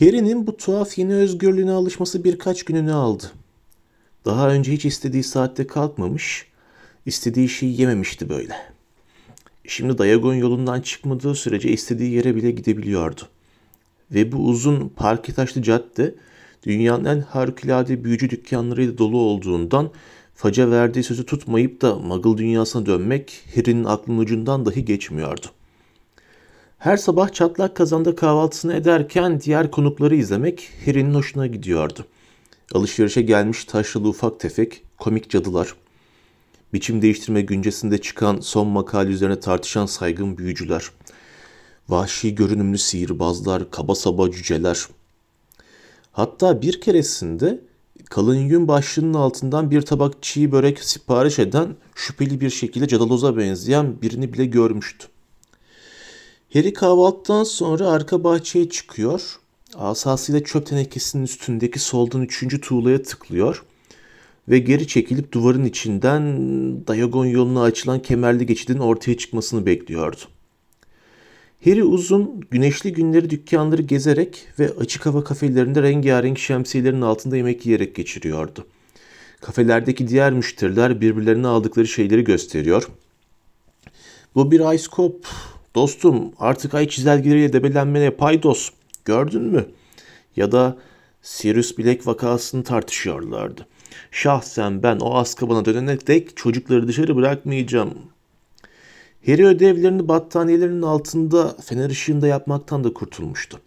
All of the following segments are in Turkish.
Harry'nin bu tuhaf yeni özgürlüğüne alışması birkaç gününü aldı. Daha önce hiç istediği saatte kalkmamış, istediği şeyi yememişti böyle. Şimdi Dayagon yolundan çıkmadığı sürece istediği yere bile gidebiliyordu. Ve bu uzun parke taşlı cadde dünyanın en harikulade büyücü dükkanlarıyla dolu olduğundan faca verdiği sözü tutmayıp da Muggle dünyasına dönmek Harry'nin aklının ucundan dahi geçmiyordu. Her sabah çatlak kazanda kahvaltısını ederken diğer konukları izlemek Harry'nin hoşuna gidiyordu. Alışverişe gelmiş taşralı ufak tefek, komik cadılar, biçim değiştirme güncesinde çıkan son makale üzerine tartışan saygın büyücüler, vahşi görünümlü sihirbazlar, kaba saba cüceler. Hatta bir keresinde kalın yün başlığının altından bir tabak çiğ börek sipariş eden şüpheli bir şekilde cadaloza benzeyen birini bile görmüştü. Harry kahvaltıdan sonra arka bahçeye çıkıyor. Asasıyla çöp tenekesinin üstündeki soldan üçüncü tuğlaya tıklıyor ve geri çekilip duvarın içinden Dayagon yoluna açılan kemerli geçidin ortaya çıkmasını bekliyordu. Harry uzun, güneşli günleri dükkanları gezerek ve açık hava kafelerinde rengarenk şemsiyelerin altında yemek yiyerek geçiriyordu. Kafelerdeki diğer müşteriler birbirlerine aldıkları şeyleri gösteriyor. Bu bir ice cop. Dostum artık ay çizelgeleriyle debelenmene paydos. Gördün mü? Ya da Sirius Black vakasını tartışıyorlardı. Şahsen ben o Azkaban'a dönene dek çocukları dışarı bırakmayacağım. Harry ödevlerini battaniyelerinin altında fener ışığında yapmaktan da kurtulmuştu.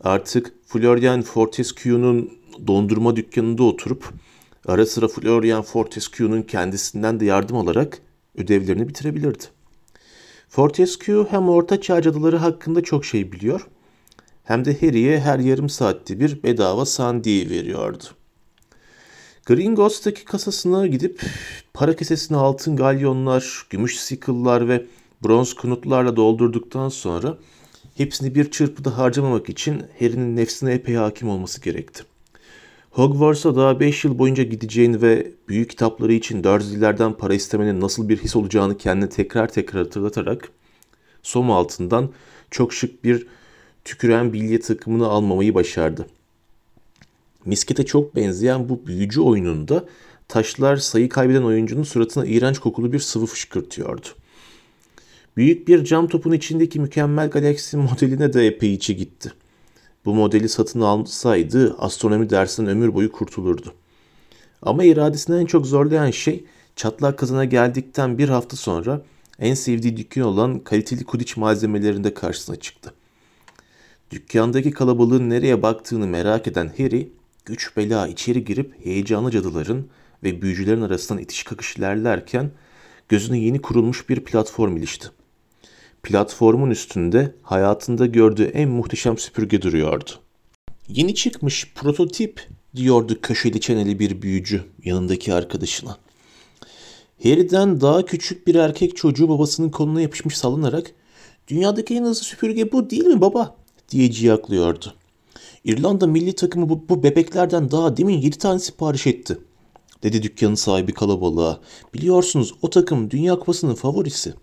Artık Florian Fortescue'nun dondurma dükkanında oturup ara sıra Florian Fortescue'nun kendisinden de yardım alarak ödevlerini bitirebilirdi. Fortescue hem orta çağ cadıları hakkında çok şey biliyor hem de Harry'e her yarım saatte bir bedava sandviye veriyordu. Gringotts'taki kasasına gidip para kesesini altın galyonlar, gümüş sikıllar ve bronz kunutlarla doldurduktan sonra hepsini bir çırpıda harcamamak için Harry'nin nefsine epey hakim olması gerekti. Hogwarts'a daha 5 yıl boyunca gideceğini ve büyük kitapları için Dursley'lerden para istemenin nasıl bir his olacağını kendine tekrar tekrar hatırlatarak som altından çok şık bir tüküren bilye takımını almamayı başardı. Miskete çok benzeyen bu büyücü oyununda taşlar sayı kaybeden oyuncunun suratına iğrenç kokulu bir sıvı fışkırtıyordu. Büyük bir cam topun içindeki mükemmel galaksi modeline de epey içi gitti. Bu modeli satın alsaydı astronomi dersinden ömür boyu kurtulurdu. Ama iradesini en çok zorlayan şey çatlak kazana geldikten bir hafta sonra en sevdiği dükkan olan kaliteli kudiç malzemelerinde karşısına çıktı. Dükkandaki kalabalığın nereye baktığını merak eden Harry, güç bela içeri girip heyecanlı cadıların ve büyücülerin arasından itiş kakış ilerlerken gözüne yeni kurulmuş bir platform ilişti. Platformun üstünde hayatında gördüğü en muhteşem süpürge duruyordu. Yeni çıkmış prototip diyordu köşeli çeneli bir büyücü yanındaki arkadaşına. Harry'den daha küçük bir erkek çocuğu babasının koluna yapışmış sallanarak ''Dünyadaki en hızlı süpürge bu değil mi baba?'' diye ciyaklıyordu. İrlanda milli takımı bu, bu bebeklerden daha demin yedi tane sipariş etti. Dedi dükkanın sahibi kalabalığa. Biliyorsunuz o takım Dünya Kupası'nın favorisi.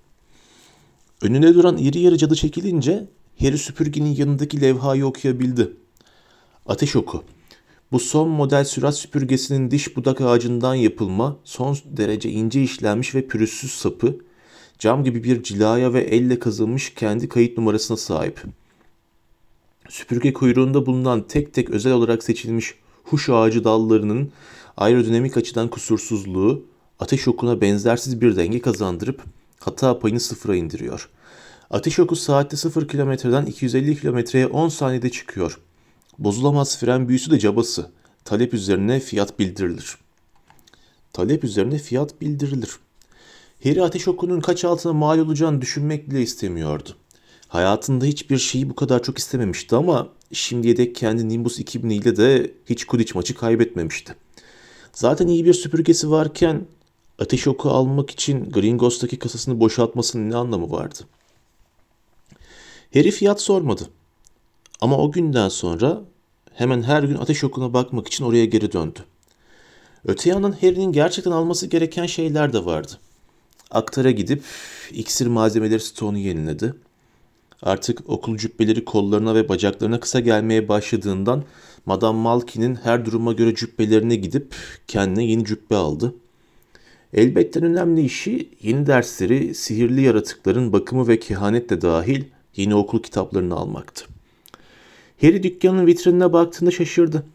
Önüne duran iri yarı cadı çekilince Harry süpürgenin yanındaki levhayı okuyabildi. Ateş oku. Bu son model sürat süpürgesinin diş budak ağacından yapılma, son derece ince işlenmiş ve pürüzsüz sapı, cam gibi bir cilaya ve elle kazılmış kendi kayıt numarasına sahip. Süpürge kuyruğunda bulunan tek tek özel olarak seçilmiş huş ağacı dallarının aerodinamik açıdan kusursuzluğu, ateş okuna benzersiz bir denge kazandırıp hata payını sıfıra indiriyor. Ateş oku saatte 0 kilometreden 250 kilometreye 10 saniyede çıkıyor. Bozulamaz fren büyüsü de cabası. Talep üzerine fiyat bildirilir. Talep üzerine fiyat bildirilir. Harry ateş okunun kaç altına mal olacağını düşünmek bile istemiyordu. Hayatında hiçbir şeyi bu kadar çok istememişti ama şimdiye dek kendi Nimbus 2000 ile de hiç Quidditch maçı kaybetmemişti. Zaten iyi bir süpürgesi varken ateş oku almak için Gringotts'taki kasasını boşaltmasının ne anlamı vardı? Harry fiyat sormadı. Ama o günden sonra hemen her gün ateş okuna bakmak için oraya geri döndü. Öte yandan Harry'nin gerçekten alması gereken şeyler de vardı. Aktara gidip iksir malzemeleri stoğunu yeniledi. Artık okul cübbeleri kollarına ve bacaklarına kısa gelmeye başladığından Madame Malkin'in her duruma göre cübbelerine gidip kendine yeni cübbe aldı. Elbette önemli işi yeni dersleri sihirli yaratıkların bakımı ve kehanetle dahil yeni okul kitaplarını almaktı. Harry dükkanın vitrinine baktığında şaşırdı.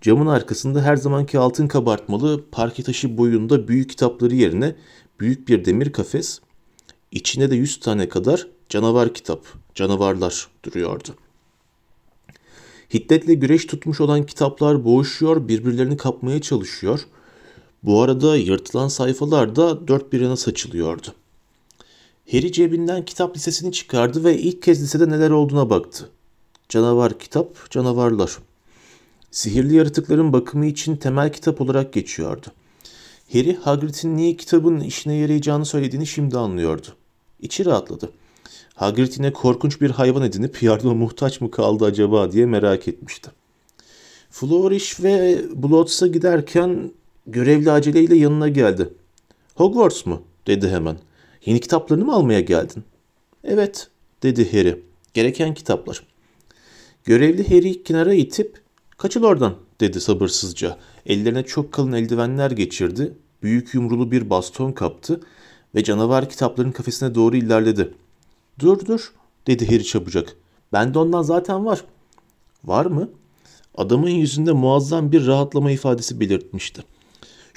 Camın arkasında her zamanki altın kabartmalı parke taşı boyunda büyük kitapları yerine büyük bir demir kafes, içinde de yüz tane kadar canavar kitap, canavarlar duruyordu. Hiddetle güreş tutmuş olan kitaplar boğuşuyor, birbirlerini kapmaya çalışıyor. Bu arada yırtılan sayfalar da dört bir yana saçılıyordu. Harry cebinden kitap lisesini çıkardı ve ilk kez lisede neler olduğuna baktı. Canavar kitap, canavarlar. Sihirli yaratıkların bakımı için temel kitap olarak geçiyordu. Harry, Hagrid'in niye kitabın işine yarayacağını söylediğini şimdi anlıyordu. İçi rahatladı. Hagrid yine korkunç bir hayvan edinip yardıma muhtaç mı kaldı acaba diye merak etmişti. Flourish ve Bloods'a giderken görevli aceleyle yanına geldi. Hogwarts mu? dedi hemen. Yeni kitaplarını mı almaya geldin? Evet, dedi Harry. Gereken kitaplar. Görevli Harry'i kenara itip kaçıl oradan dedi sabırsızca. Ellerine çok kalın eldivenler geçirdi. Büyük yumrulu bir baston kaptı ve canavar kitapların kafesine doğru ilerledi. Dur dur dedi Harry çabucak. Bende ondan zaten var. Var mı? Adamın yüzünde muazzam bir rahatlama ifadesi belirtmişti.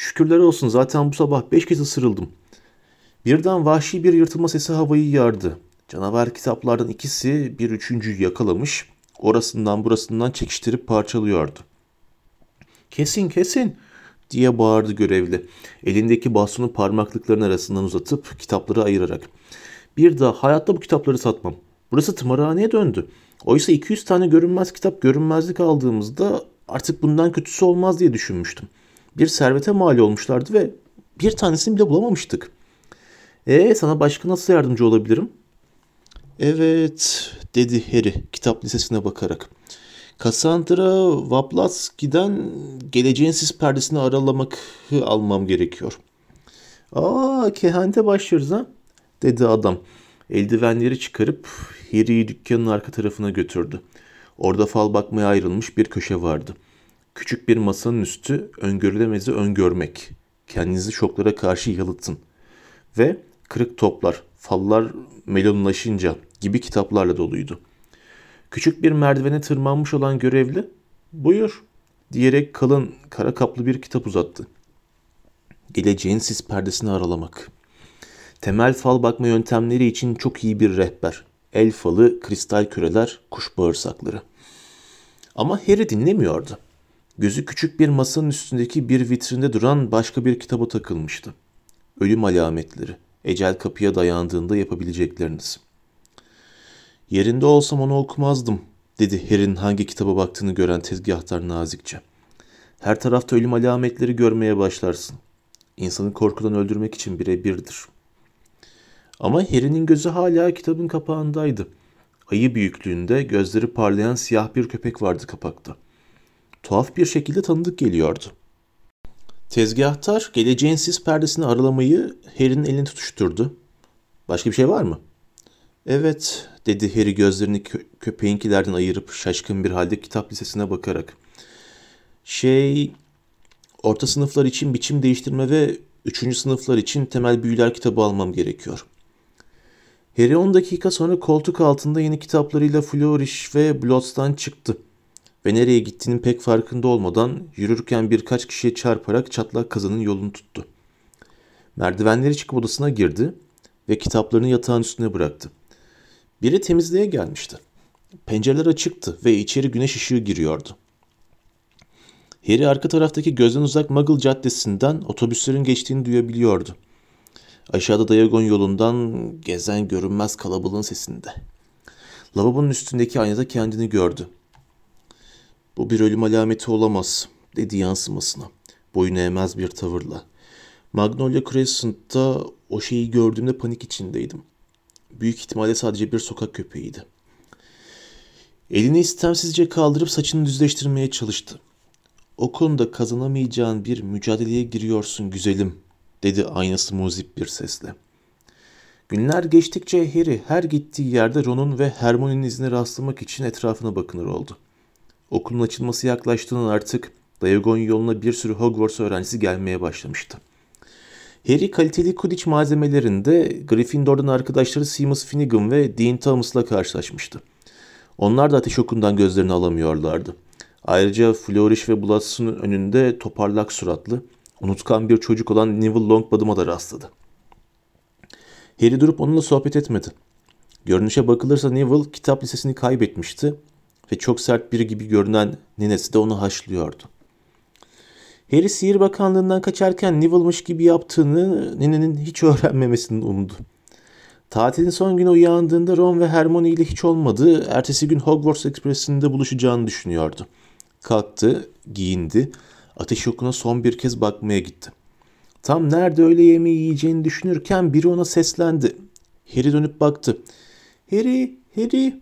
Şükürler olsun zaten bu sabah beş kez ısırıldım. Birden vahşi bir yırtılma sesi havayı yardı. Canavar kitaplardan ikisi bir üçüncüyü yakalamış, orasından burasından çekiştirip parçalıyordu. Kesin kesin diye bağırdı görevli. Elindeki bastonu parmaklıkların arasından uzatıp kitapları ayırarak. Bir daha hayatta bu kitapları satmam. Burası tımarhaneye döndü. Oysa 200 tane görünmez kitap görünmezlik aldığımızda artık bundan kötüsü olmaz diye düşünmüştüm. Bir servete mal olmuşlardı ve bir tanesini bile bulamamıştık. E sana başka nasıl yardımcı olabilirim? Evet dedi Harry kitap lisesine bakarak. Cassandra Vaplatski'den geleceğin sis perdesini aralamak almam gerekiyor. Aa kehanete başlıyoruz ha dedi adam. Eldivenleri çıkarıp Harry'i dükkanın arka tarafına götürdü. Orada fal bakmaya ayrılmış bir köşe vardı. Küçük bir masanın üstü öngörülemezi öngörmek. Kendinizi şoklara karşı yalıtın. Ve kırık toplar, fallar melonlaşınca gibi kitaplarla doluydu. Küçük bir merdivene tırmanmış olan görevli, buyur diyerek kalın kara kaplı bir kitap uzattı. Geleceğin sis perdesini aralamak. Temel fal bakma yöntemleri için çok iyi bir rehber. El falı, kristal küreler, kuş bağırsakları. Ama Harry dinlemiyordu. Gözü küçük bir masanın üstündeki bir vitrinde duran başka bir kitaba takılmıştı. Ölüm alametleri, ecel kapıya dayandığında yapabilecekleriniz. Yerinde olsam onu okumazdım, dedi Harry'nin hangi kitaba baktığını gören tezgahtar nazikçe. Her tarafta ölüm alametleri görmeye başlarsın. İnsanı korkudan öldürmek için birebirdir. Ama Harry'nin gözü hala kitabın kapağındaydı. Ayı büyüklüğünde gözleri parlayan siyah bir köpek vardı kapakta. Tuhaf bir şekilde tanıdık geliyordu. Tezgahtar geleceğin sis perdesini aralamayı Harry'nin elini tutuşturdu. Başka bir şey var mı? Evet, dedi Harry gözlerini kö- köpeğinkilerden ayırıp şaşkın bir halde kitap lisesine bakarak. Şey, orta sınıflar için biçim değiştirme ve üçüncü sınıflar için temel büyüler kitabı almam gerekiyor. Harry 10 dakika sonra koltuk altında yeni kitaplarıyla Flourish ve Bloods'tan çıktı ve nereye gittiğinin pek farkında olmadan yürürken birkaç kişiye çarparak çatlak kazanın yolunu tuttu. Merdivenleri çıkıp odasına girdi ve kitaplarını yatağın üstüne bıraktı. Biri temizliğe gelmişti. Pencereler açıktı ve içeri güneş ışığı giriyordu. Harry arka taraftaki gözden uzak Muggle Caddesi'nden otobüslerin geçtiğini duyabiliyordu. Aşağıda Diagon yolundan gezen görünmez kalabalığın sesinde. Lavabonun üstündeki aynada kendini gördü. Bu bir ölüm alameti olamaz, dedi yansımasına, boyun eğmez bir tavırla. Magnolia Crescent'ta o şeyi gördüğümde panik içindeydim. Büyük ihtimalle sadece bir sokak köpeğiydi. Elini istemsizce kaldırıp saçını düzleştirmeye çalıştı. O konuda kazanamayacağın bir mücadeleye giriyorsun güzelim, dedi aynası muzip bir sesle. Günler geçtikçe Harry her gittiği yerde Ron'un ve Hermione'nin izine rastlamak için etrafına bakınır oldu. Okulun açılması yaklaştığından artık Diagon yoluna bir sürü Hogwarts öğrencisi gelmeye başlamıştı. Harry kaliteli Quidditch malzemelerinde Gryffindor'dan arkadaşları Seamus Finnegan ve Dean Thomas'la karşılaşmıştı. Onlar da ateş okundan gözlerini alamıyorlardı. Ayrıca Flourish ve Bloods'un önünde toparlak suratlı, unutkan bir çocuk olan Neville Longbottom'a da rastladı. Harry durup onunla sohbet etmedi. Görünüşe bakılırsa Neville kitap lisesini kaybetmişti ve çok sert biri gibi görünen ninesi de onu haşlıyordu. Harry Sihir Bakanlığı'ndan kaçarken Neville'mış gibi yaptığını ninenin hiç öğrenmemesini umdu. Tatilin son günü uyandığında Ron ve Hermione ile hiç olmadı, ertesi gün Hogwarts Express'inde buluşacağını düşünüyordu. Kalktı, giyindi, ateş okuna son bir kez bakmaya gitti. Tam nerede öğle yemeği yiyeceğini düşünürken biri ona seslendi. Harry dönüp baktı. Harry, Harry.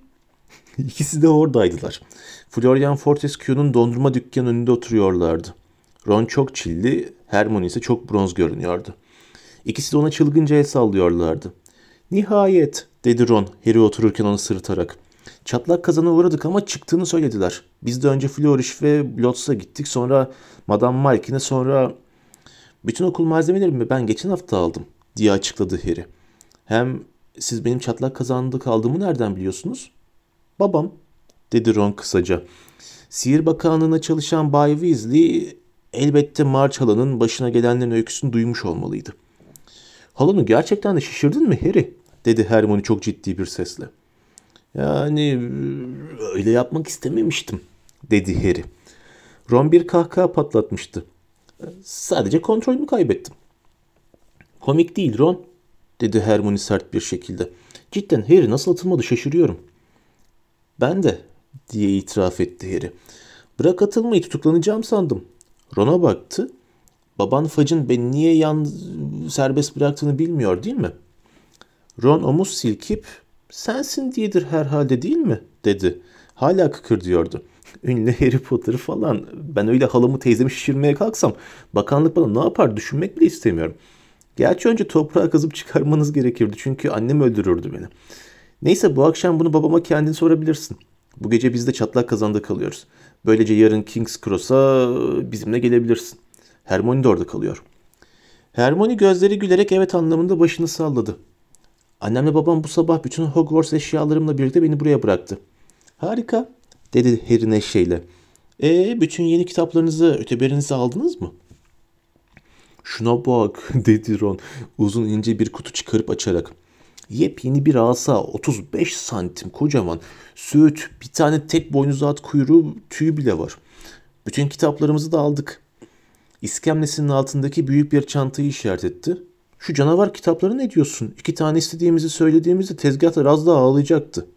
İkisi de oradaydılar. Florian Fortescue'nun dondurma dükkanı önünde oturuyorlardı. Ron çok çilli, Hermione ise çok bronz görünüyordu. İkisi de ona çılgınca el sallıyorlardı. Nihayet dedi Ron Harry otururken onu sırıtarak. Çatlak kazana uğradık ama çıktığını söylediler. Biz de önce Flourish ve Blotz'a gittik sonra Madame Malkin'e sonra... Bütün okul malzemelerimi ben geçen hafta aldım diye açıkladı Harry. Hem siz benim çatlak kazanında kaldığımı nereden biliyorsunuz? Babam dedi Ron kısaca. Sihir Bakanlığı'na çalışan Bay Weasley elbette March halanın başına gelenlerin öyküsünü duymuş olmalıydı. Halanı gerçekten de şaşırdın mı Harry? dedi Hermione çok ciddi bir sesle. Yani öyle yapmak istememiştim dedi Harry. Ron bir kahkaha patlatmıştı. Sadece kontrolümü kaybettim. Komik değil Ron dedi Hermione sert bir şekilde. Cidden Harry nasıl atılmadı şaşırıyorum. Ben de diye itiraf etti Harry. Bırak atılmayı tutuklanacağım sandım. Ron'a baktı. Baban Fudge'ın beni niye yan serbest bıraktığını bilmiyor değil mi? Ron omuz silkip sensin diyedir herhalde değil mi? dedi. Hala kıkır diyordu. Ünlü Harry Potter falan. Ben öyle halamı teyzemi şişirmeye kalksam bakanlık bana ne yapar düşünmek bile istemiyorum. Gerçi önce toprağa kazıp çıkarmanız gerekirdi çünkü annem öldürürdü beni. Neyse bu akşam bunu babama kendin sorabilirsin. Bu gece biz de çatlak kazanda kalıyoruz. Böylece yarın King's Cross'a bizimle gelebilirsin. Hermione de orada kalıyor. Hermione gözleri gülerek evet anlamında başını salladı. Annemle babam bu sabah bütün Hogwarts eşyalarımla birlikte beni buraya bıraktı. Harika, dedi Harry neşeyle. E bütün yeni kitaplarınızı, öteberinizi aldınız mı? Şuna bak, dedi Ron uzun ince bir kutu çıkarıp açarak. Yepyeni bir asa, 35 santim kocaman, süt, bir tane tek boynuzlu at kuyruğu, tüyü bile var. Bütün kitaplarımızı da aldık. İskemlesinin altındaki büyük bir çantayı işaret etti. Şu canavar kitapları ne diyorsun? İki tane istediğimizi söylediğimizde tezgahta az daha ağlayacaktı.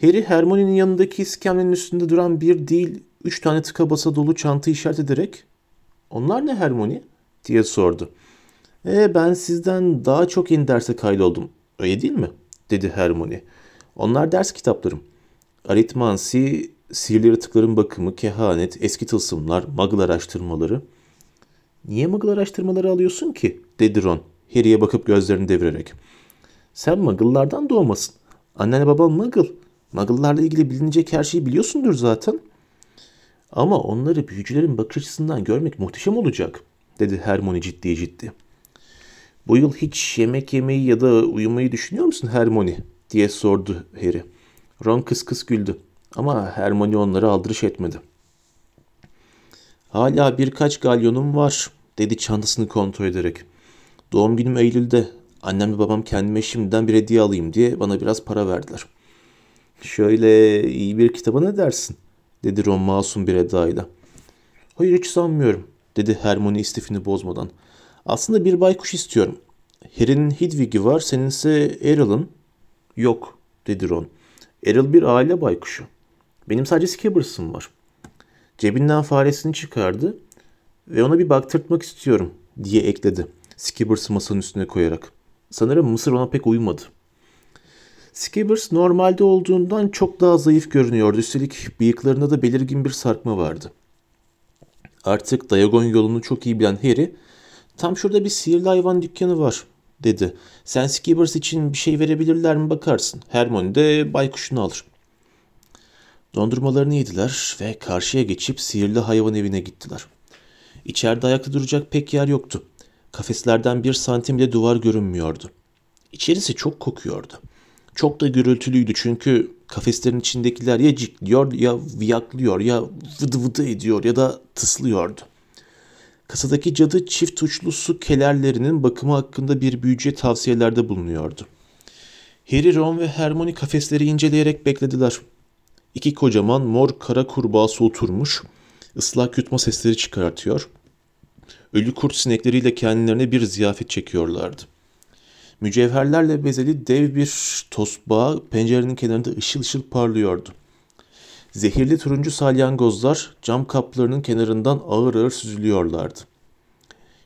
Harry Hermione'nin yanındaki iskemlenin üstünde duran bir değil, üç tane tıka basa dolu çanta işaret ederek ''Onlar ne Hermione?'' diye sordu. ''E ben sizden daha çok yeni derse kaydoldum. Öyle değil mi?'' dedi Hermione. ''Onlar ders kitaplarım. Aritmansi, sihirli yaratıkların bakımı, kehanet, eski tılsımlar, muggle araştırmaları.'' ''Niye muggle araştırmaları alıyorsun ki?'' dedi Ron, Harry'e bakıp gözlerini devirerek. ''Sen muggle'lardan doğmasın. Annenle baban muggle. Muggle'larla ilgili bilinecek her şeyi biliyorsundur zaten.'' Ama onları büyücülerin bakış açısından görmek muhteşem olacak, dedi Hermione ciddi ciddi. Bu yıl hiç yemek yemeyi ya da uyumayı düşünüyor musun Hermione? diye sordu Harry. Ron kıs kıs güldü ama Hermione onları aldırış etmedi. Hala birkaç galyonum var dedi çantasını kontrol ederek. Doğum günüm Eylül'de. Annem ve babam kendime şimdiden bir hediye alayım diye bana biraz para verdiler. Şöyle iyi bir kitaba ne dersin? dedi Ron masum bir edayla. Hayır hiç sanmıyorum dedi Hermione istifini bozmadan. Aslında bir baykuş istiyorum. Harry'nin Hedwig'i var, seninse Errol'ın. Yok, dedi Ron. Errol bir aile baykuşu. Benim sadece Skibbers'ım var. Cebinden faresini çıkardı ve ona bir baktırtmak istiyorum diye ekledi. Skibbers'ı masanın üstüne koyarak. Sanırım Mısır ona pek uymadı. Skibbers normalde olduğundan çok daha zayıf görünüyordu. Üstelik bıyıklarında da belirgin bir sarkma vardı. Artık Dayagon yolunu çok iyi bilen Harry, tam şurada bir sihirli hayvan dükkanı var dedi. Sen Skibbers için bir şey verebilirler mi bakarsın. Hermione de baykuşunu alır. Dondurmalarını yediler ve karşıya geçip sihirli hayvan evine gittiler. İçeride ayakta duracak pek yer yoktu. Kafeslerden bir santim bile duvar görünmüyordu. İçerisi çok kokuyordu. Çok da gürültülüydü çünkü kafeslerin içindekiler ya cikliyor ya viyaklıyor ya vıdı vıdı ediyor ya da tıslıyordu. Kasadaki cadı çift uçlu su kelerlerinin bakımı hakkında bir büyücüye tavsiyelerde bulunuyordu. Harry, Ron ve Hermione kafesleri inceleyerek beklediler. İki kocaman mor kara kurbağası oturmuş, ıslak yutma sesleri çıkartıyor. Ölü kurt sinekleriyle kendilerine bir ziyafet çekiyorlardı. Mücevherlerle bezeli dev bir tosbağa pencerenin kenarında ışıl ışıl parlıyordu. Zehirli turuncu salyangozlar cam kaplarının kenarından ağır ağır süzülüyorlardı.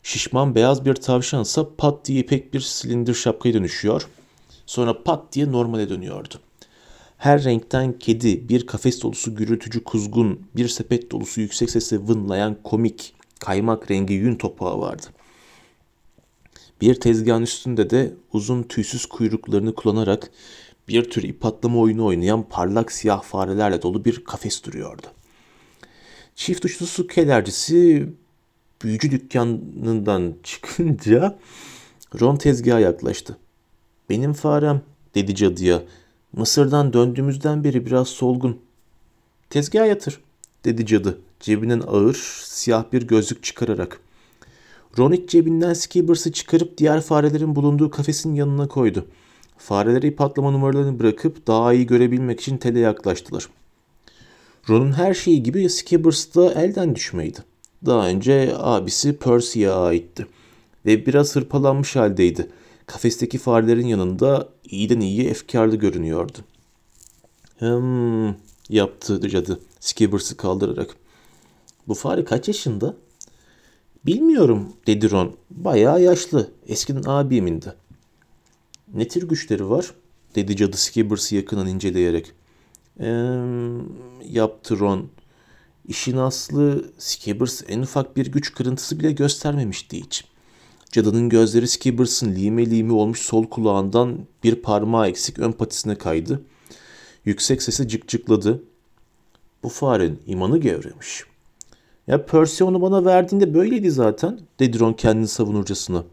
Şişman beyaz bir tavşansa pat diye ipek bir silindir şapkaya dönüşüyor. Sonra pat diye normale dönüyordu. Her renkten kedi, bir kafes dolusu gürültücü kuzgun, bir sepet dolusu yüksek sesle vınlayan komik, kaymak rengi yün topağı vardı. Bir tezgahın üstünde de uzun tüysüz kuyruklarını kullanarak bir tür ip atlama oyunu oynayan parlak siyah farelerle dolu bir kafes duruyordu. Çift uçlu su kelercisi büyücü dükkanından çıkınca Ron tezgaha yaklaştı. Benim farem dedi cadıya. Mısır'dan döndüğümüzden beri biraz solgun. Tezgaha yatır dedi cadı cebinden ağır siyah bir gözlük çıkararak. Ron iç cebinden Skibbers'ı çıkarıp diğer farelerin bulunduğu kafesin yanına koydu. Fareler ip atlama numaralarını bırakıp daha iyi görebilmek için tele yaklaştılar. Ron'un her şeyi gibi Skibbers da elden düşmeydi. Daha önce abisi Percy'ye aitti ve biraz hırpalanmış haldeydi. Kafesteki farelerin yanında iyiden iyiye efkarlı görünüyordu. Hmm, yaptı cadı Skibbers'ı kaldırarak. Bu fare kaç yaşında? Bilmiyorum dedi Ron. Bayağı yaşlı. Eskiden abimindi. Ne tür güçleri var? dedi cadı Skibbers'ı yakından inceleyerek. Eee yaptı Ron. İşin aslı Skibbers en ufak bir güç kırıntısı bile göstermemişti hiç. Cadının gözleri Skibbers'ın lime lime olmuş sol kulağından bir parmağı eksik ön patisine kaydı. Yüksek sesi cıkcıkladı. Bu farenin imanı gevremiş. Ya Percy onu bana verdiğinde böyleydi zaten, dedi Ron kendini savunurcasına.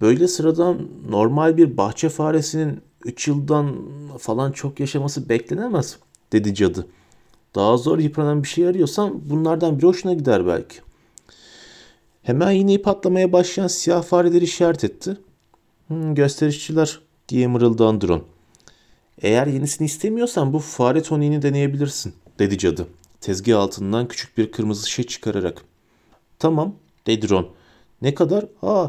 Böyle sıradan normal bir bahçe faresinin 3 yıldan falan çok yaşaması beklenemez, dedi cadı. Daha zor yıpranan bir şey arıyorsan bunlardan bir hoşuna gider belki. Hemen yine patlamaya başlayan siyah fareleri işaret etti. Hmm, gösterişçiler diye mırıldandı Ron. Eğer yenisini istemiyorsan bu fare toniğini deneyebilirsin, dedi cadı. Tezgah altından küçük bir kırmızı şey çıkararak. Tamam, dedi Ron. Ne kadar? Aa,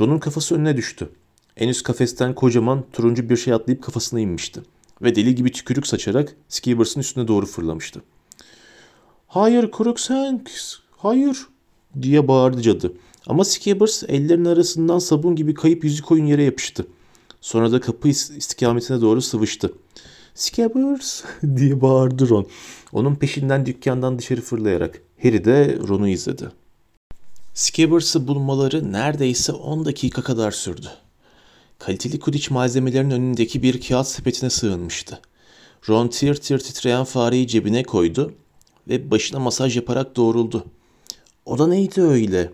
Ron'un kafası önüne düştü. En üst kafesten kocaman turuncu bir şey atlayıp kafasına inmişti. Ve deli gibi tükürük saçarak Skibbers'ın üstüne doğru fırlamıştı. Hayır Crookshanks, hayır diye bağırdı cadı. Ama Skibbers ellerinin arasından sabun gibi kayıp yüzü koyun yere yapıştı. Sonra da kapı istikametine doğru sıvıştı. Skibbers diye bağırdı Ron. Onun peşinden dükkandan dışarı fırlayarak. Harry de Ron'u izledi. Skibbers'ı bulmaları neredeyse 10 dakika kadar sürdü. Kaliteli kudiç malzemelerin önündeki bir kağıt sepetine sığınmıştı. Ron tir tir titreyen fareyi cebine koydu ve başına masaj yaparak doğruldu. O da neydi öyle?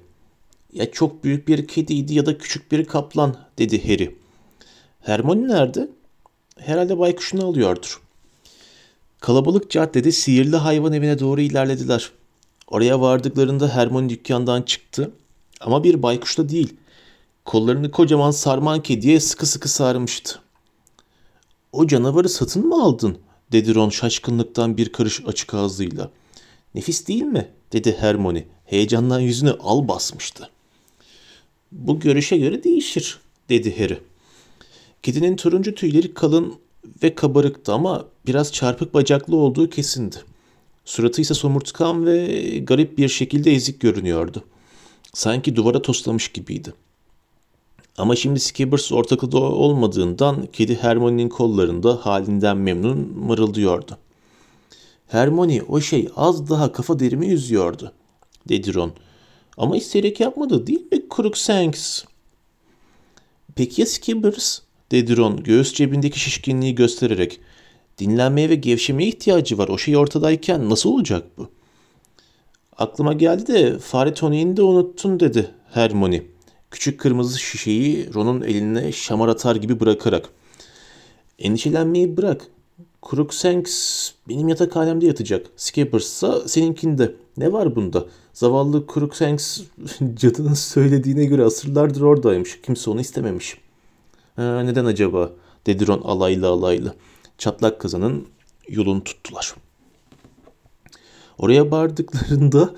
Ya çok büyük bir kediydi ya da küçük bir kaplan dedi Harry. Hermione nerede? Herhalde baykuşunu alıyordur. Kalabalık caddede sihirli hayvan evine doğru ilerlediler. Oraya vardıklarında Hermione dükkandan çıktı ama bir baykuşla değil. Kollarını kocaman sarman kediye sıkı sıkı sarmıştı. O canavarı satın mı aldın? dedi Ron şaşkınlıktan bir karış açık ağzıyla. Nefis değil mi? dedi Hermione. Heyecandan yüzüne al basmıştı. Bu görüşe göre değişir, dedi Harry. Kedinin turuncu tüyleri kalın ve kabarıktı ama biraz çarpık bacaklı olduğu kesindi. Suratı ise somurtkan ve garip bir şekilde ezik görünüyordu. Sanki duvara toslamış gibiydi. Ama şimdi Skibbers ortaklıda olmadığından kedi Hermione'nin kollarında halinden memnun mırıldıyordu. Hermione o şey az daha kafa derimi yüzüyordu, dedi Ron. Ama isteyerek yapmadı değil mi Crookshanks? Peki ya Skibbers? dedi Ron göğüs cebindeki şişkinliği göstererek. Dinlenmeye ve gevşemeye ihtiyacı var. O şey ortadayken nasıl olacak bu? Aklıma geldi de fare toniğini de unuttun dedi Hermione. Küçük kırmızı şişeyi Ron'un eline şamar atar gibi bırakarak. Endişelenmeyi bırak. Crookshanks benim yatakhanemde yatacak. Skippers'sa seninkinde. Ne var bunda? Zavallı Crookshanks cadının söylediğine göre asırlardır oradaymış. Kimse onu istememiş. Ha, neden acaba? dedi Ron alaylı alaylı. Çatlak kazanın yolunu tuttular. Oraya vardıklarında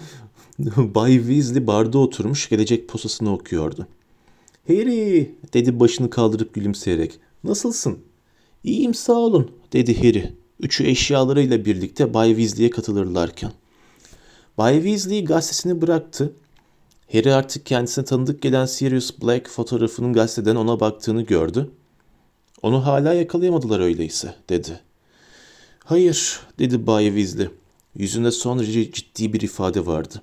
Bay Weasley barda oturmuş gelecek posasını okuyordu. Harry dedi başını kaldırıp gülümseyerek. Nasılsın? İyiyim sağ olun dedi Harry. Üçü eşyalarıyla birlikte Bay Weasley'e katılırlarken. Bay Weasley gazetesini bıraktı. Harry artık kendisine tanıdık gelen Sirius Black fotoğrafının gazeteden ona baktığını gördü. Onu hala yakalayamadılar öyleyse dedi. Hayır dedi Bay Weasley. Yüzünde son derece ciddi bir ifade vardı.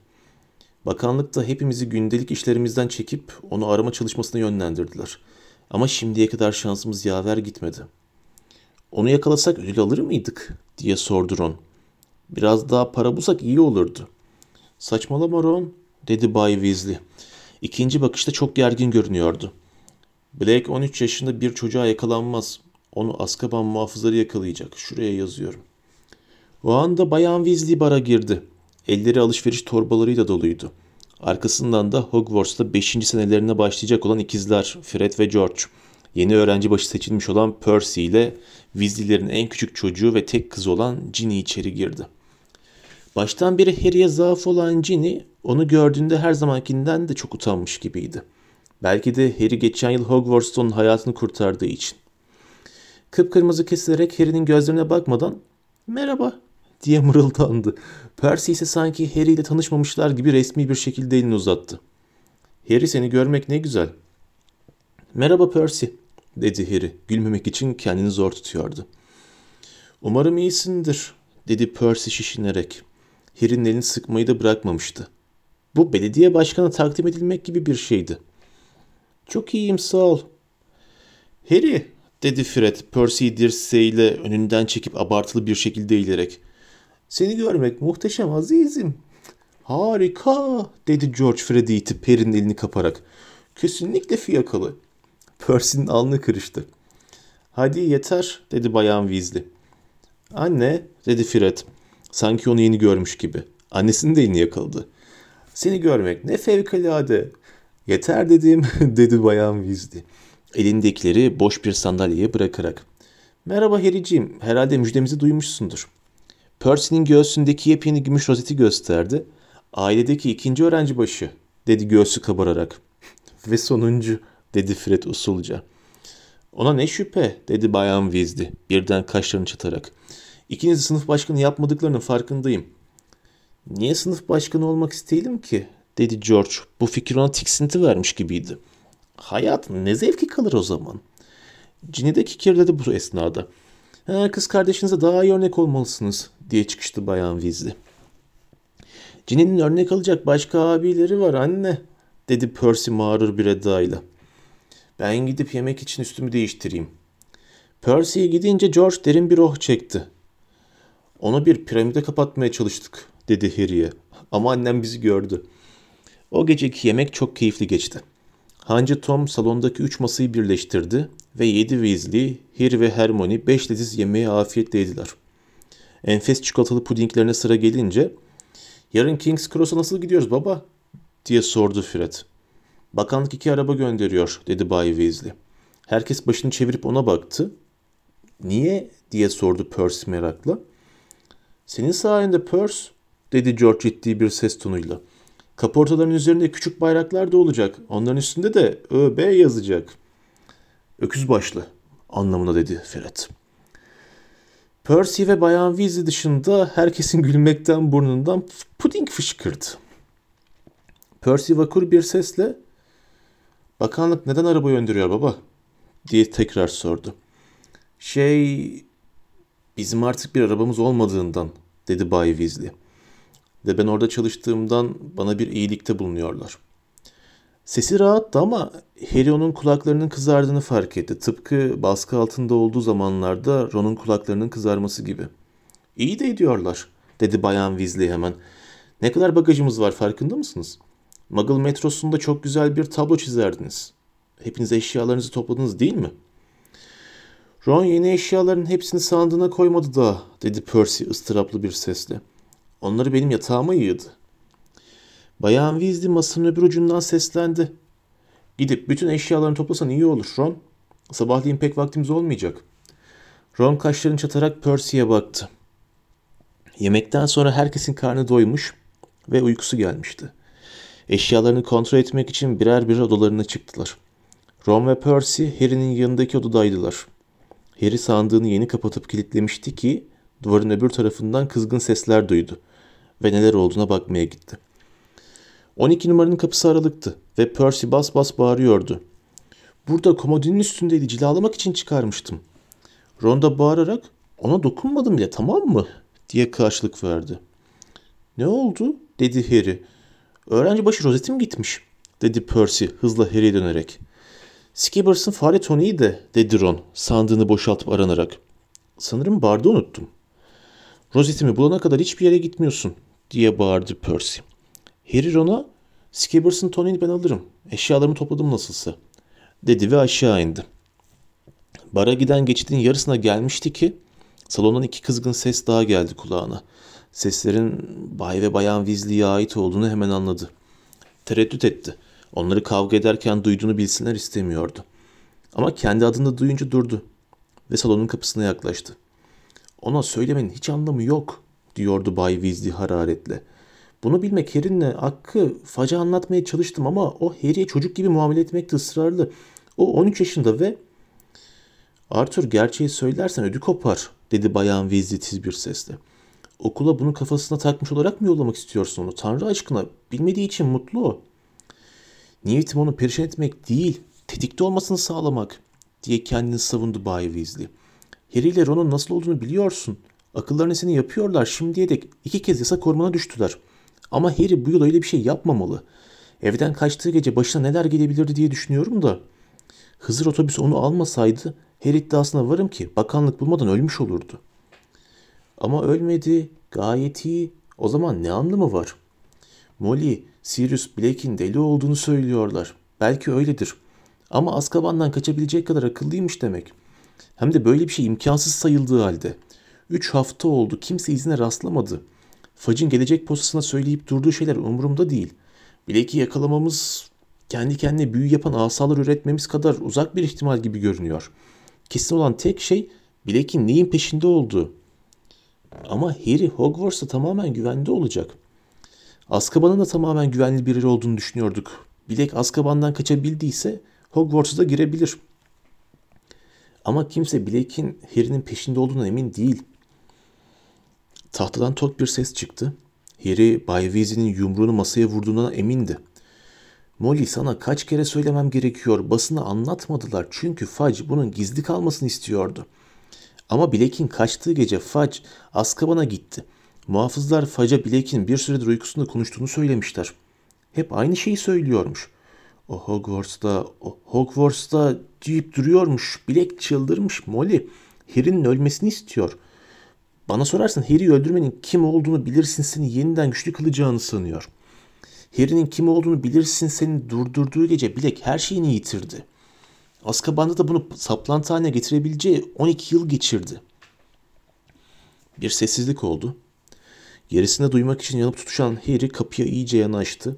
Bakanlıkta hepimizi gündelik işlerimizden çekip onu arama çalışmasına yönlendirdiler. Ama şimdiye kadar şansımız yaver gitmedi. Onu yakalasak ödül alır mıydık diye sordu Ron. Biraz daha para bulsak iyi olurdu. Saçmalama Ron dedi Bay Weasley. İkinci bakışta çok gergin görünüyordu. Blake 13 yaşında bir çocuğa yakalanmaz. Onu Azkaban muhafızları yakalayacak. Şuraya yazıyorum. O anda Bayan Weasley bara girdi. Elleri alışveriş torbalarıyla doluydu. Arkasından da Hogwarts'ta 5. senelerine başlayacak olan ikizler Fred ve George. Yeni öğrenci başı seçilmiş olan Percy ile Weasley'lerin en küçük çocuğu ve tek kızı olan Ginny içeri girdi. Baştan beri Harry'e zaaf olan Ginny onu gördüğünde her zamankinden de çok utanmış gibiydi. Belki de Harry geçen yıl Hogwarts'ta hayatını kurtardığı için. Kıpkırmızı kesilerek Harry'nin gözlerine bakmadan ''Merhaba'' diye mırıldandı. Percy ise sanki Harry ile tanışmamışlar gibi resmi bir şekilde elini uzattı. Harry seni görmek ne güzel. Merhaba Percy dedi Harry gülmemek için kendini zor tutuyordu. Umarım iyisindir dedi Percy şişinerek. Harry'nin elini sıkmayı da bırakmamıştı. Bu belediye başkanı takdim edilmek gibi bir şeydi. Çok iyiyim sağ ol. Harry dedi Fred Percy'yi dirseğiyle önünden çekip abartılı bir şekilde eğilerek. Seni görmek muhteşem azizim. Harika dedi George Fred'i itip Harry'nin elini kaparak. Kesinlikle fiyakalı. Percy'nin alnı kırıştı. Hadi yeter dedi Bayan Weasley. Anne dedi Fred. Sanki onu yeni görmüş gibi. Annesinin de elini yakaladı. Seni görmek ne fevkalade. Yeter dedim dedi Bayan Weasley. Elindekileri boş bir sandalyeye bırakarak. Merhaba Harry'ciğim. Herhalde müjdemizi duymuşsundur. Percy'nin göğsündeki yepyeni gümüş rozeti gösterdi. Ailedeki ikinci öğrenci başı dedi göğsü kabararak. Ve sonuncu dedi Fred usulca. Ona ne şüphe dedi Bayan Weasley birden kaşlarını çatarak. İkiniz sınıf başkanı yapmadıklarının farkındayım. Niye sınıf başkanı olmak isteyelim ki? Dedi George. Bu fikir ona tiksinti vermiş gibiydi. Hayat ne zevki kalır o zaman. Ginny de kikirledi bu esnada. Ha, kız kardeşinize daha iyi örnek olmalısınız diye çıkıştı Bayan Weasley. Ginny'nin örnek alacak başka abileri var anne dedi Percy mağrur bir edayla. Ben gidip yemek için üstümü değiştireyim. Percy'ye gidince George derin bir oh çekti. Onu bir piramide kapatmaya çalıştık dedi Harry'e ama annem bizi gördü. O geceki yemek çok keyifli geçti. Hancı Tom salondaki üç masayı birleştirdi ve yedi Weasley, Harry ve Hermione beş leziz yemeğe afiyetle yediler. Enfes çikolatalı pudinglerine sıra gelince ''Yarın King's Cross'a nasıl gidiyoruz baba?'' diye sordu Fred. ''Bakanlık iki araba gönderiyor.'' dedi Bay Weasley. Herkes başını çevirip ona baktı. ''Niye?'' diye sordu Percy merakla. ''Senin sayende Percy'' dedi George ciddi bir ses tonuyla. Kaportaların üzerinde küçük bayraklar da olacak. Onların üstünde de ÖB yazacak. Öküz başlı anlamına dedi Fred. Percy ve Bayan Weasley dışında herkesin gülmekten burnundan puding fışkırdı. Percy vakur bir sesle Bakanlık neden araba gönderiyor baba? diye tekrar sordu. Şey bizim artık bir arabamız olmadığından dedi Bay Weasley ve ben orada çalıştığımdan bana bir iyilikte bulunuyorlar. Sesi rahattı ama Harry onun kulaklarının kızardığını fark etti. Tıpkı baskı altında olduğu zamanlarda Ron'un kulaklarının kızarması gibi. İyi de ediyorlar, dedi Bayan Weasley hemen. Ne kadar bagajımız var farkında mısınız? Muggle metrosunda çok güzel bir tablo çizerdiniz. Hepiniz eşyalarınızı topladınız değil mi? Ron yeni eşyaların hepsini sandığına koymadı da, dedi Percy ıstıraplı bir sesle. Onları benim yatağıma yığdı. Bayan Weasley masanın öbür ucundan seslendi. Gidip bütün eşyalarını toplasan iyi olur Ron. Sabahleyin pek vaktimiz olmayacak. Ron kaşlarını çatarak Percy'ye baktı. Yemekten sonra herkesin karnı doymuş ve uykusu gelmişti. Eşyalarını kontrol etmek için birer birer odalarına çıktılar. Ron ve Percy Harry'nin yanındaki odadaydılar. Harry sandığını yeni kapatıp kilitlemişti ki duvarın öbür tarafından kızgın sesler duydu ve neler olduğuna bakmaya gitti. 12 numaranın kapısı aralıktı ve Percy bas bas bağırıyordu. Burada komodinin üstündeydi cilalamak için çıkarmıştım. Ron da bağırarak ona dokunmadım bile tamam mı diye karşılık verdi. Ne oldu dedi Harry. Öğrenci başı rozetim gitmiş dedi Percy hızla Harry'e dönerek. Skibbers'ın fare toniği de dedi Ron sandığını boşaltıp aranarak. Sanırım barda unuttum. Rozetimi bulana kadar hiçbir yere gitmiyorsun diye bağırdı Percy. Harry Ron'a Skibbers'ın toniğini ben alırım. Eşyalarımı topladım nasılsa dedi ve aşağı indi. Bara giden geçidin yarısına gelmişti ki salondan iki kızgın ses daha geldi kulağına. Seslerin Bay ve Bayan Weasley'e ait olduğunu hemen anladı. Tereddüt etti. Onları kavga ederken duyduğunu bilsinler istemiyordu. Ama kendi adını duyunca durdu ve salonun kapısına yaklaştı. Ona söylemenin hiç anlamı yok diyordu Bay Weasley hararetle. Bunu bilmek Harry'nin hakkı faca anlatmaya çalıştım ama o Harry'e çocuk gibi muamele etmekte ısrarlı. O 13 yaşında ve Arthur gerçeği söylersen ödü kopar dedi Bayan Weasley tiz bir sesle. Okula bunu kafasına takmış olarak mı yollamak istiyorsun onu? Tanrı aşkına bilmediği için mutlu o. Niyetim onu perişan etmek değil, tetikte olmasını sağlamak diye kendini savundu Bay Weasley. Harry ile Ron'un nasıl olduğunu biliyorsun. Akıllarını seni yapıyorlar şimdiye dek iki kez yasak ormana düştüler. Ama Harry bu yıl öyle bir şey yapmamalı. Evden kaçtığı gece başına neler gelebilirdi diye düşünüyorum da. Hızır otobüs onu almasaydı her iddiasına varım ki bakanlık bulmadan ölmüş olurdu. Ama ölmedi, gayet iyi. O zaman ne anlamı var? Molly, Sirius Blake'in deli olduğunu söylüyorlar. Belki öyledir. Ama Azkaban'dan kaçabilecek kadar akıllıymış demek. Hem de böyle bir şey imkansız sayıldığı halde. Üç hafta oldu kimse izine rastlamadı. Fudge'in gelecek postasına söyleyip durduğu şeyler umurumda değil. Blake'i yakalamamız kendi kendine büyü yapan asalar üretmemiz kadar uzak bir ihtimal gibi görünüyor. Kesin olan tek şey Blake'in neyin peşinde olduğu. Ama Harry Hogwarts'ta tamamen güvende olacak. Azkaban'ın da tamamen güvenli biri olduğunu düşünüyorduk. Blake Azkaban'dan kaçabildiyse Hogwarts'a da girebilir. Ama kimse Blake'in Harry'nin peşinde olduğuna emin değil. Tahtadan tok bir ses çıktı. Harry Bay Weasley'nin yumruğunu masaya vurduğuna emindi. Molly sana kaç kere söylemem gerekiyor. Basına anlatmadılar çünkü Fudge bunun gizli kalmasını istiyordu. Ama Blake'in kaçtığı gece Fudge Azkaban'a gitti. Muhafızlar Fudge'a Blake'in bir süredir uykusunda konuştuğunu söylemişler. Hep aynı şeyi söylüyormuş. O Hogwarts'ta, o Hogwarts'ta deyip duruyormuş. Blake çıldırmış Molly. Harry'nin ölmesini istiyor. Bana sorarsan Harry'i öldürmenin kim olduğunu bilirsin seni yeniden güçlü kılacağını sanıyor. Harry'nin kim olduğunu bilirsin seni durdurduğu gece Black her şeyini yitirdi. Azkaban'da da bunu saplantı haline getirebileceği 12 yıl geçirdi. Bir sessizlik oldu. Gerisine duymak için yanıp tutuşan Harry kapıya iyice yanaştı.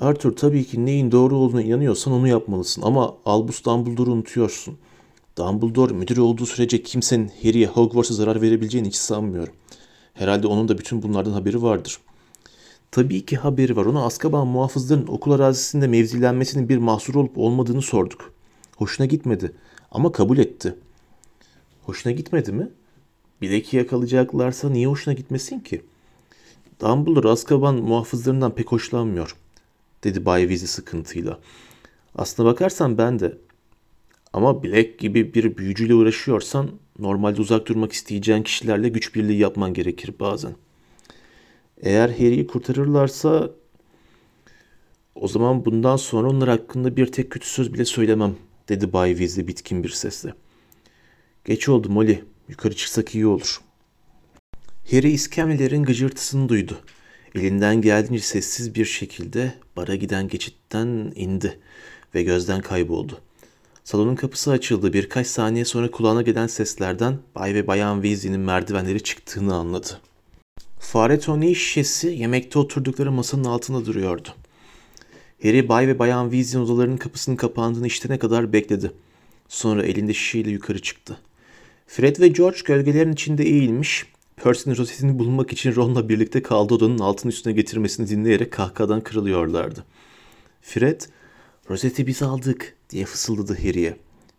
Arthur tabii ki neyin doğru olduğuna inanıyorsan onu yapmalısın ama Albus Dumbledore'u unutuyorsun. Dumbledore müdür olduğu sürece kimsenin Harry'e Hogwarts'a zarar verebileceğini hiç sanmıyorum. Herhalde onun da bütün bunlardan haberi vardır. Tabii ki haberi var. Ona Azkaban muhafızların okul arazisinde mevzilenmesinin bir mahsur olup olmadığını sorduk. Hoşuna gitmedi ama kabul etti. Hoşuna gitmedi mi? Bileki yakalayacaklarsa niye hoşuna gitmesin ki? Dumbledore Azkaban muhafızlarından pek hoşlanmıyor, dedi Bay Weasley sıkıntıyla. Aslına bakarsan ben de. Ama Black gibi bir büyücüyle uğraşıyorsan normalde uzak durmak isteyeceğin kişilerle güç birliği yapman gerekir bazen. Eğer Harry'i kurtarırlarsa O zaman bundan sonra onlar hakkında bir tek kötü söz bile söylemem, dedi Bay Weasley bitkin bir sesle. Geç oldu Molly, yukarı çıksak iyi olur. Harry iskemlelerin gıcırtısını duydu. Elinden geldiğince sessiz bir şekilde bara giden geçitten indi ve gözden kayboldu. Salonun kapısı açıldı. Birkaç saniye sonra kulağına gelen seslerden Bay ve Bayan Weasley'nin merdivenleri çıktığını anladı. Fare Tony şişesi yemekte oturdukları masanın altında duruyordu. Harry Bay ve Bayan Weasley'in odalarının kapısının kapandığını işitene kadar bekledi. Sonra elinde şişeyle yukarı çıktı. Fred ve George gölgelerin içinde eğilmiş, Percy'nin rozetini bulmak için Ron'la birlikte kaldığı odanın altın üstüne getirmesini dinleyerek kahkahadan kırılıyorlardı. Fred, rozeti biz aldık diye fısıldadı Harry'e.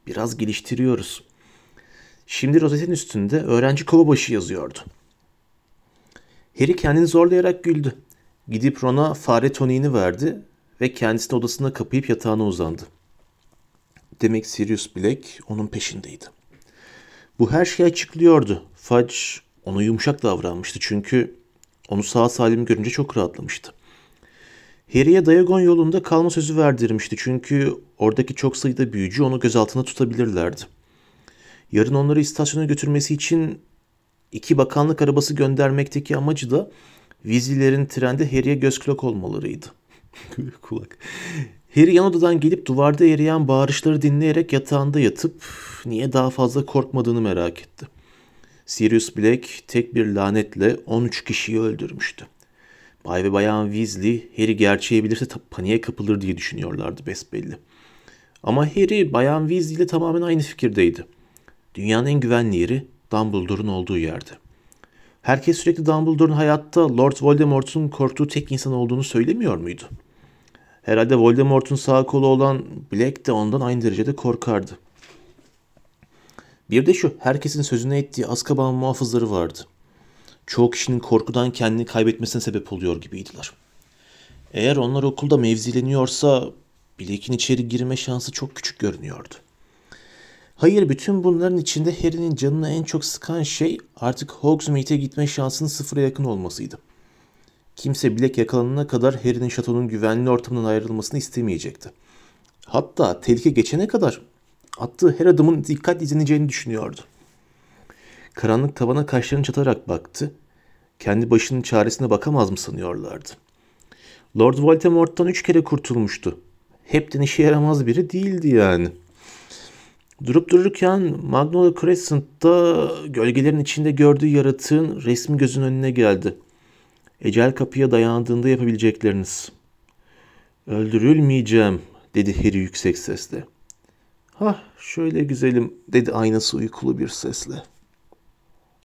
Biraz geliştiriyoruz. Şimdi rozetin üstünde öğrenci kovabaşı yazıyordu. Harry kendini zorlayarak güldü. Gidip Ron'a fare toniğini verdi ve kendisini odasına kapayıp yatağına uzandı. Demek Sirius Black onun peşindeydi. Bu her şeyi açıklıyordu. Fudge ona yumuşak davranmıştı çünkü onu sağ salim görünce çok rahatlamıştı. Harry'e Diagon yolunda kalma sözü verdirmişti çünkü oradaki çok sayıda büyücü onu gözaltına tutabilirlerdi. Yarın onları istasyona götürmesi için iki bakanlık arabası göndermekteki amacı da Weasley'lerin trende Harry'e göz kulak olmalarıydı. kulak. Harry yan odadan gelip duvarda eriyen bağırışları dinleyerek yatağında yatıp niye daha fazla korkmadığını merak etti. Sirius Black tek bir lanetle 13 kişiyi öldürmüştü. Bay ve Bayan Weasley Harry gerçeği bilirse paniğe kapılır diye düşünüyorlardı besbelli. Ama Harry Bayan Weasley ile tamamen aynı fikirdeydi. Dünyanın en güvenli yeri Dumbledore'un olduğu yerde. Herkes sürekli Dumbledore'un hayatta Lord Voldemort'un korktuğu tek insan olduğunu söylemiyor muydu? Herhalde Voldemort'un sağ kolu olan Black de ondan aynı derecede korkardı. Bir de şu, herkesin sözüne ettiği Azkaban muhafızları vardı. Çoğu kişinin korkudan kendini kaybetmesine sebep oluyor gibiydiler. Eğer onlar okulda mevzileniyorsa Blake'in içeri girme şansı çok küçük görünüyordu. Hayır bütün bunların içinde Harry'nin canını en çok sıkan şey artık Hogsmeade'e gitme şansının sıfıra yakın olmasıydı. Kimse Black yakalanana kadar Harry'nin şatonun güvenli ortamından ayrılmasını istemeyecekti. Hatta tehlike geçene kadar attığı her adımın dikkat izleneceğini düşünüyordu. Karanlık tavana kaşlarını çatarak baktı. Kendi başının çaresine bakamaz mı sanıyorlardı. Lord Voldemort'tan üç kere kurtulmuştu. Hepten işe yaramaz biri değildi yani. Durup dururken Magnolia Crescent'ta gölgelerin içinde gördüğü yaratığın resmi gözün önüne geldi. Ecel kapıya dayandığında yapabilecekleriniz. Öldürülmeyeceğim dedi Harry yüksek sesle. Hah şöyle güzelim dedi aynası uykulu bir sesle.